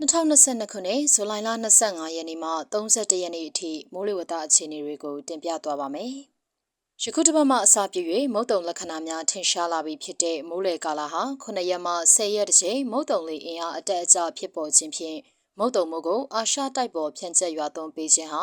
2022ခုနှစ်ဇူလိုင်လ25ရက်နေ့မှ31ရက်နေ့အထိမိုးလေဝသအခြေအနေတွေကိုတင်ပြသွားပါမယ်။ယခုတစ်ပတ်မှအစပြု၍မုတ်တုံလက္ခဏာများထင်ရှားလာပြီးဖြစ်တဲ့မိုးလေကာလဟာ9ရက်မှ10ရက်တချိန်မုတ်တုံလေအင်အားအတက်အကျဖြစ်ပေါ်ခြင်းဖြင့်မုတ်တုံမိုးကိုအာရှတိုက်ပေါ်ဖြန့်ကျက်ရွာသွန်းပေးခြင်းဟာ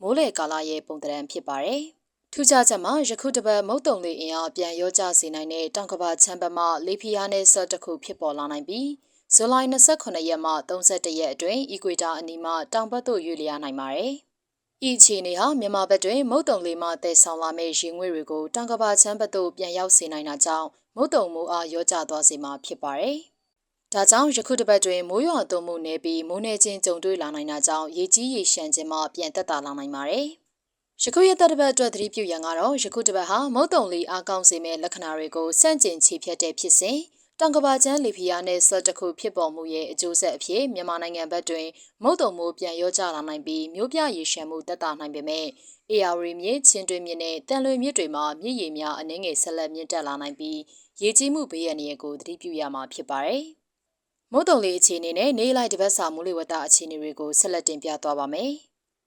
မိုးလေကာလရဲ့ပုံသဏ္ဍာန်ဖြစ်ပါတယ်။ထူးခြားချက်မှာယခုတစ်ပတ်မုတ်တုံလေအင်အားပြန်ရောကျစေနိုင်တဲ့တောင်ကဘာချမ်းဘက်မှလေဖီယာနဲ့ဆော့တစ်ခုဖြစ်ပေါ်လာနိုင်ပြီး ဇူလိုင်28ရက်မှ31ရက်အတွင်းအီကွေတာအနီးမှတောင်ဘက်သို့ရွေ့လျားနိုင်ပါတယ်။ဤအခြေအနေဟာမြန်မာဘက်တွင်မုတ်တုံလေးမှတည်ဆောင်လာမယ့်ရေငွေ့တွေကိုတောင်ကဘာချမ်းဘက်သို့ပြန်ရောက်စေနိုင်တာကြောင့်မုတ်တုံမိုးအားရောကျသွားစေမှာဖြစ်ပါတယ်။ဒါကြောင့်ယခုတစ်ပတ်တွင်မိုးရွာသွန်းမှုနေပြီးမိုးနေခြင်းကြုံတွေ့လာနိုင်တာကြောင့်ရေကြီးရေရှမ်းခြင်းမှပြန်သက်သာလာနိုင်ပါတယ်။ယခုရက်သက်တစ်ပတ်အတွက်သတိပြုရန်ကတော့ယခုတစ်ပတ်ဟာမုတ်တုံလေးအားကောင်းစေမယ့်လက္ခဏာတွေကိုစန့်ကျင်ချေဖြတ်တဲ့ဖြစ်စဉ် တောင်ကဘာချမ်းလီဖီယာနဲ့ဆော့တခုဖြစ်ပေါ်မှုရဲ့အကျိုးဆက်အဖြစ်မြန်မာနိုင်ငံဘက်တွင်မုတ်တုံမိုးပြန်ရောကျလာနိုင်ပြီးမြို့ပြရေရှမ်းမှုတက်တာနိုင်ပေမဲ့အေယာရီမြစ်ချင်းတွင်းမြစ်နဲ့တန်လွေမြစ်တွေမှာမြစ်ရေများအနှင်းငယ်ဆက်လက်မြင့်တက်လာနိုင်ပြီးရေကြီးမှုဘေးရန်တွေကိုသတိပြုရမှာဖြစ်ပါတယ်။မုတ်တုံလေးအခြေအနေနဲ့နေလိုက်တပတ်စာမိုးလေဝသအခြေအနေတွေကိုဆက်လက်တင်ပြသွားပါမယ်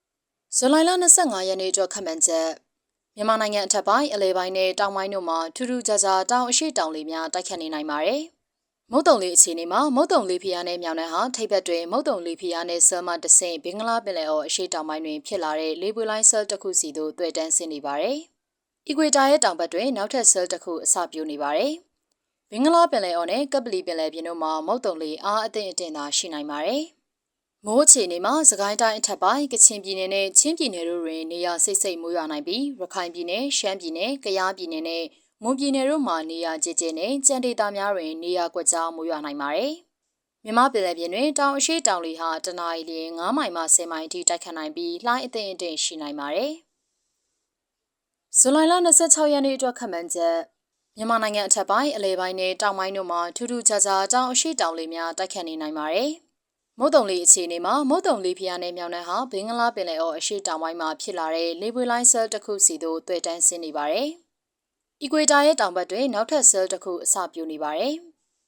။ဇူလိုင်လ25ရက်နေ့အတွက်ခန့်မှန်းချက် မြန်မာနိုင်ငံအထက်ပိုင်းအလဲပိုင်းနဲ့တောင်ပိုင်းတို့မှာထူးထူးခြားခြားတောင်အရှိတောင်လေများတိုက်ခတ်နေနိုင်ပါတယ်။မုတ်တုံလေးအခြေအနေမှာမုတ်တုံလေးဖျားနဲ့မြောင်နှံဟာထိပ်ဘက်တွင်မုတ်တုံလေးဖျားနဲ့ဆယ်မတဆင့်ဘင်္ဂလားပင်လယ်အော်အရှိတောင်ပိုင်းတွင်ဖြစ်လာတဲ့လေပွေလိုင်းဆဲလ်တစ်ခုစီသို့တွေ့တန်းဆင်းနေပါတယ်။အီကွေတာရဲ့တောင်ဘက်တွင်နောက်ထပ်ဆဲလ်တစ်ခုအစပြုနေပါတယ်။ဘင်္ဂလားပင်လယ်အော်နဲ့ကပလီပင်လယ်ပြင်တို့မှာမုတ်တုံလေးအားအသင့်အတင်သာရှိနိုင်ပါတယ်။ မိုးအခြေအနေမှာစကိုင်းတိုင်းအထက်ပိုင်းကချင်ပြည်နယ်နဲ့ချင်းပြည်နယ်တို့တွင်နေရာစိတ်စိတ်မိုးရွာနိုင်ပြီးရခိုင်ပြည်နယ်ရှမ်းပြည်နယ်ကယားပြည်နယ်နဲ့မွန်ပြည်နယ်တို့မှာနေရာကျကျနဲ့ကြံဒေသများတွင်နေရာကွက်ကြားမိုးရွာနိုင်ပါတယ်။မြမပြည်နယ်ပြင်တွင်တောင်အရှိတောင်လီဟာတနအီလ9မိုင်မှ10မိုင်အထိတိုက်ခတ်နိုင်ပြီးလှိုင်းအသင့်အတင့်ရှိနိုင်ပါတယ်။ဇူလိုင်လ26ရက်နေ့အတွက်ခန့်မှန်းချက်မြန်မာနိုင်ငံအထက်ပိုင်းအလဲပိုင်းနဲ့တောင်ပိုင်းတို့မှာထူးထူးခြားခြားတောင်အရှိတောင်လေးများတိုက်ခတ်နေနိုင်ပါတယ်။ မုတ်တုံလေးအခြေအနေမှာမုတ်တုံလေးဖျားနဲ့မြောင်နှံဟာဘင်္ဂလားပင်လယ်အော်အရှေ့တောင်ပိုင်းမှာဖြစ်လာတဲ့လေပွေလိုင်းဆဲလ်တစ်ခုစီသို့တွေ့တန်းဆင်းနေပါတယ်။အီကွေတာရဲ့တောင်ဘက်တွင်နောက်ထပ်ဆဲလ်တစ်ခုအစပြုနေပါတယ်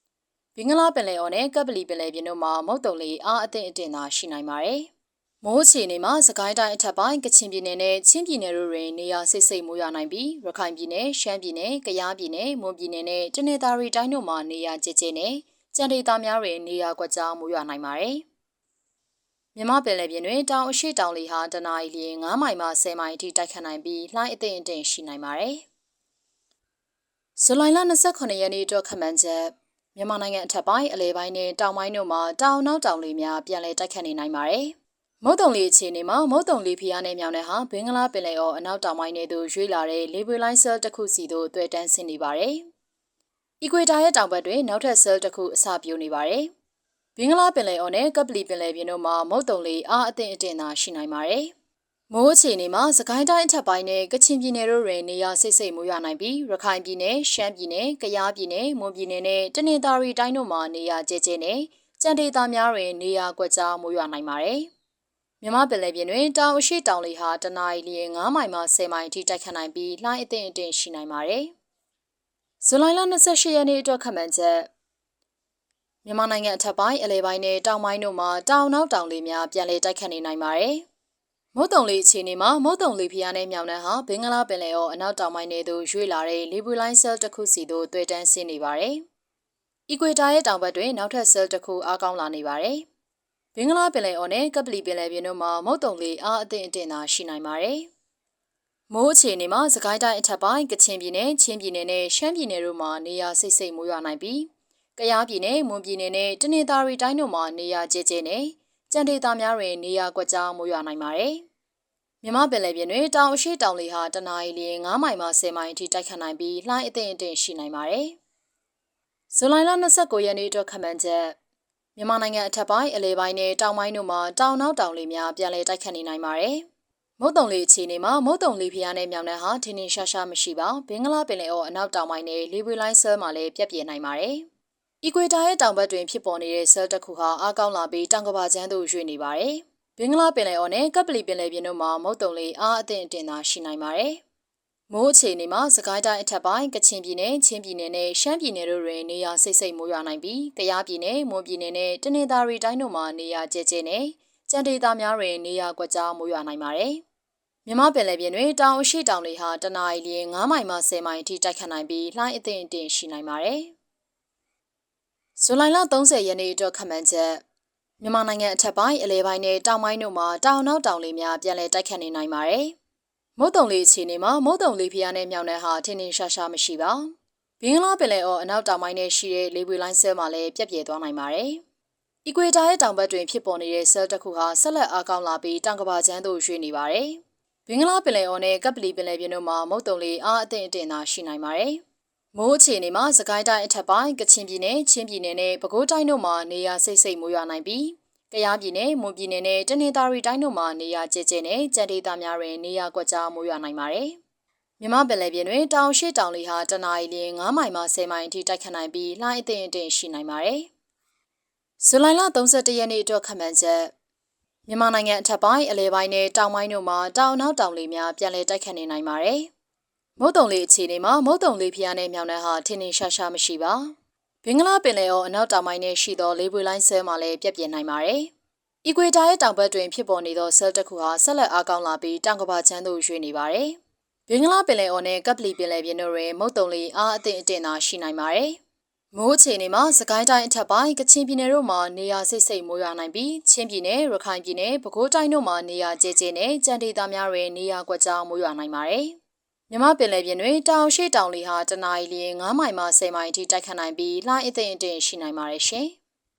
။ဘင်္ဂလားပင်လယ်အော်နဲ့ကပ်ပလီပင်လယ်ပြင်တို့မှာမုတ်တုံလေးအားအသင့်အတင်သာရှိနိုင်ပါတယ်။မိုးအခြေအနေမှာစကိုင်းတိုင်းအထက်ပိုင်းကချင်ပြည်နယ်နဲ့ချင်းပြည်နယ်တို့တွင်နေရာစိတ်စိတ်မိုးရွာနိုင်ပြီးရခိုင်ပြည်နယ်ရှမ်းပြည်နယ်ကယားပြည်နယ်မွန်ပြည်နယ်နဲ့တနင်္သာရီတိုင်းတို့မှာနေရာကျကျနဲ့ ကြံဒေသများတွင်နေရာကွက်ကြားမိုးရွာနိုင်ပါတယ်။မြမပင်လယ်ပြင်တွင်တောင်အရှိတောင်လေဟာတနအီလ9မိုင်မှ10မိုင်အထိတိုက်ခတ်နိုင်ပြီးလှိုင်းအသင့်အတင့်ရှိနိုင်ပါတယ်။ဇူလိုင်လ28ရက်နေ့အတွက်ခန့်မှန်းချက်မြန်မာနိုင်ငံအထက်ပိုင်းအလဲပိုင်းနဲ့တောင်ပိုင်းတို့မှာတောင်နောက်တောင်လေများပြန်လည်တိုက်ခတ်နေနိုင်ပါတယ်။မုတ်တုံလေအခြေအနေမှာမုတ်တုံလေဖျားနဲ့မြောင်နယ်ဟာဘင်္ဂလားပင်လယ်အော်အနောက်တောင်ပိုင်းနယ်သို့ရွေ့လာတဲ့လေပွေလိုင်းဆဲလ်တစ်ခုစီသို့တွေ့တန်းဆင်းနေပါတယ်။ အီကွေတာရဲ့တောင်ဘက်တွင်နောက်ထပ်ဆဲလ်တစ်ခုအစပြုနေပါတယ်။ဘင်္ဂလားပင်လယ်အော်နဲ့ကပလီပင်လယ်ပြင်တို့မှာမုတ်တုံလေးအားအသင့်အတင်သာရှိနိုင်ပါတယ်။မိုးအခြေအနေမှာစကိုင်းတိုင်းအထက်ပိုင်းနဲ့ကချင်ပြည်နယ်တို့တွင်နေရာစိတ်စိတ်မိုးရွာနိုင်ပြီးရခိုင်ပြည်နယ်ရှမ်းပြည်နယ်ကယားပြည်နယ်မွန်ပြည်နယ်နဲ့တနင်္သာရီတိုင်းတို့မှာနေရာကျကျနဲ့ကြံဒေသများတွင်နေရာကွက်ကြားမိုးရွာနိုင်ပါတယ်။မြမပင်လယ်ပြင်တွင်တောင်အရှိတောင်လေဟာတနအီလ9မိုင်မှ10မိုင်အထိတိုက်ခတ်နိုင်ပြီးလှိုင်းအသင့်အတင့်ရှိနိုင်ပါတယ်။ ဇူလိုင်လ28ရက်နေ့အတွက်ခန့်မှန်းချက်မြန်မာနိုင်ငံအထက်ပိုင်းအလဲပိုင်းနဲ့တောင်ပိုင်းတို့မှာတောင်နောက်တောင်လေများပြန်လည်တိုက်ခတ်နေနိုင်ပါတယ်။မုတ်တုံလေးအခြေအနေမှာမုတ်တုံလေးဖျားနဲ့မြောင်နှံဟာဘင်္ဂလားပင်လယ်အော်အနောက်တောင်ပိုင်းနယ်သို့ရွေ့လာတဲ့လီဘူလိုင်းဆဲလ်တစ်ခုစီသို့တွေ့တန်းဆင်းနေပါတယ်။အီကွေတာရဲ့တောင်ဘက်တွင်နောက်ထပ်ဆဲလ်တစ်ခုအားကောင်းလာနေပါတယ်။ဘင်္ဂလားပင်လယ်အော်နဲ့ကပလီပင်လယ်ပြင်တို့မှာမုတ်တုံလေးအားအသင့်အတင်သာရှိနိုင်ပါတယ်။ မိုးအခြေအနေမှာစကိုင်းတိုင်းအထက်ပိုင်းကချင်ပြည်နယ်ချင်းပြည်နယ်နဲ့ရှမ်းပြည်နယ်တို့မှာနေရာစိတ်စိတ်မိုးရွာနိုင်ပြီးကယားပြည်နယ်မွန်ပြည်နယ်နဲ့တနင်္သာရီတိုင်းတို့မှာနေရာကျကျနဲ့ကြံဒေသများတွင်နေရာကွက်ကြားမိုးရွာနိုင်ပါတယ်။မြမပင်လယ်ပြင်တွင်တောင်အရှိတောင်လေဟာတနအီလ9မိုင်မှ10မိုင်အထိတိုက်ခတ်နိုင်ပြီးလှိုင်းအသင့်အတင့်ရှိနိုင်ပါတယ်။ဇူလိုင်လ29ရက်နေ့အတွက်ခန့်မှန်းချက်မြန်မာနိုင်ငံအထက်ပိုင်းအလဲပိုင်းနဲ့တောင်ပိုင်းတို့မှာတောင်နောက်တောင်လေများပြန်လည်တိုက်ခတ်နေနိုင်ပါတယ်။ မုတ်တုံလေးအခြေအနေမှာမုတ်တုံလေးဖျားနဲ့မြောင်နှံဟာထင်းထင်းရှားရှားမရှိပါဘင်္ဂလားပင်လယ်အော်အနောက်တောင်ပိုင်းနဲ့လီဘွေလိုင်းဆဲမှာလည်းပြက်ပြဲနိုင်ပါတယ်။။အီကွေတာရဲ့တောင်ဘက်တွင်ဖြစ်ပေါ်နေတဲ့ဆဲလ်တစ်ခုဟာအားကောင်းလာပြီးတောင်ကဘာချမ်းသို့ရွေ့နေပါတယ်။ဘင်္ဂလားပင်လယ်အော်နဲ့ကပလီပင်လယ်ပြင်တို့မှာမုတ်တုံလေးအားအသင့်အတင်သာရှိနိုင်ပါတယ်မိုးအခြေအနေမှာစကိုင်းတိုင်းအထက်ပိုင်းကချင်ပြည်နယ်ချင်းပြည်နယ်နဲ့ရှမ်းပြည်နယ်တို့တွင်နေရာစိတ်စိတ်မိုးရွာနိုင်ပြီးကယားပြည်နယ်မွန်ပြည်နယ်နဲ့တနင်္သာရီတိုင်းတို့မှာနေရာကျကျနဲ့ကြံဒေသများတွင်နေရာကွက်ကြားမိုးရွာနိုင်ပါတယ်။ မြမပင်လယ်ပြင်တွင်တောင်အရှိတောင်တွေဟာတနအီလ9မိုင်မှ10မိုင်အထိတိုက်ခတ်နိုင်ပြီးလှိုင်းအသင့်အင့်ရှိနိုင်ပါတယ်။ဇူလိုင်လ30ရက်နေ့အတွက်ခန့်မှန်းချက်မြန်မာနိုင်ငံအထက်ပိုင်းအလဲပိုင်းနဲ့တောင်ပိုင်းတို့မှာတောင်နောက်တောင်လေများပြန်လည်တိုက်ခတ်နေနိုင်ပါတယ်။မုတ်တုံလေးအခြေအနေမှာမုတ်တုံလေးဖျားနဲ့မြောင်နယ်ဟာထင်းထင်းရှားရှားမရှိပါဘင်္ဂလားပင်လယ်အော်အနောက်တောင်ပိုင်းနဲ့ရှိတဲ့လေပွေလိုင်းဆဲမှာလည်းပြက်ပြဲသွားနိုင်ပါတယ်။အီကွေတာရဲ့တောင်ဘက်တွင်ဖြစ်ပေါ်နေတဲ့ဆဲလ်တစ်ခုဟာဆက်လက်အားကောင်းလာပြီးတောင်ကဘာချမ်းသို့ရွှေ့နေပါတယ်။ ဘင်္ဂလားပင်လယ်အော်နဲ့ကပ်ပလီပင်လယ်ပြင်တို့မှာမုတ်တုံလေးအားအသင့်အတင်သာရှိနိုင်ပါတယ်။မိုးအခြေအနေမှာစကိုင်းတိုင်းအထက်ပိုင်းကချင်ပြည်နယ်ချင်းပြည်နယ်နဲ့ပဲခူးတိုင်းတို့မှာနေရာစိတ်စိတ်မိုးရွာနိုင်ပြီးကယားပြည်နယ်၊မွန်ပြည်နယ်နဲ့တနင်္သာရီတိုင်းတို့မှာနေရာကျကျနဲ့ကြံဒေသများတွင်နေရာကွက်ကြားမိုးရွာနိုင်ပါတယ်။မြမပင်လယ်ပြင်တွင်တောင်ရှိတောင်လေဟာတနအီလ9မိုင်မှ10မိုင်အထိတိုက်ခတ်နိုင်ပြီးလှိုင်းအထင်အထင်ရှိနိုင်ပါတယ်။ဇူလိုင်လ31ရက်နေ့အတွက်ခန့်မှန်းချက် မြန်မာနိုင်ငံအထက်ပိုင်းအလဲပိုင်းနဲ့တောင်ပိုင်းတို့မှာတောင်နောက်တောင်လေများပြန်လည်တိုက်ခတ်နေနိုင်ပါတယ်။မုတ်တုံလေးအခြေအနေမှာမုတ်တုံလေးဖျားနဲ့မြောင်နှံဟာထင်းထင်းရှားရှားမရှိပါ။ဘင်္ဂလားပင်လယ်အော်အနောက်တောင်ပိုင်းနဲ့ရှိသောလေပွေလိုင်းဆဲမှာလည်းပြက်ပြင်းနိုင်ပါတယ်။အီကွေတာရဲ့တောင်ဘက်တွင်ဖြစ်ပေါ်နေသောဆဲလ်တစ်ခုဟာဆက်လက်အားကောင်းလာပြီးတောင်ကဘာချမ်းသို့ရွှေ့နေပါတယ်။ဘင်္ဂလားပင်လယ်အော်နဲ့ကပ်ပလီပင်လယ်ပြင်တို့တွင်မုတ်တုံလီအားအသင့်အတင်သာရှိနိုင်ပါတယ်။ မိုးအခြေအနေမှာစကိုင်းတိုင်းအထက်ပိုင်းကချင်ပြည်နယ်တို့မှာနေရာစိတ်စိတ်မိုးရွာနိုင်ပြီးချင်းပြည်နယ်ရခိုင်ပြည်နယ်ပဲခူးတိုင်းတို့မှာနေရာကျကျနဲ့ကြံဒေသများတွင်နေရာကွက်ကြားမိုးရွာနိုင်ပါတယ်။မြမပင်လယ်ပြင်တွင်တောင်ရှိတောင်လေဟာတနအီလ9မိုင်မှ10မိုင်အထိတိုက်ခတ်နိုင်ပြီးလှိုင်းအသင့်အင့်ရှိနိုင်ပါတယ်ရှင်။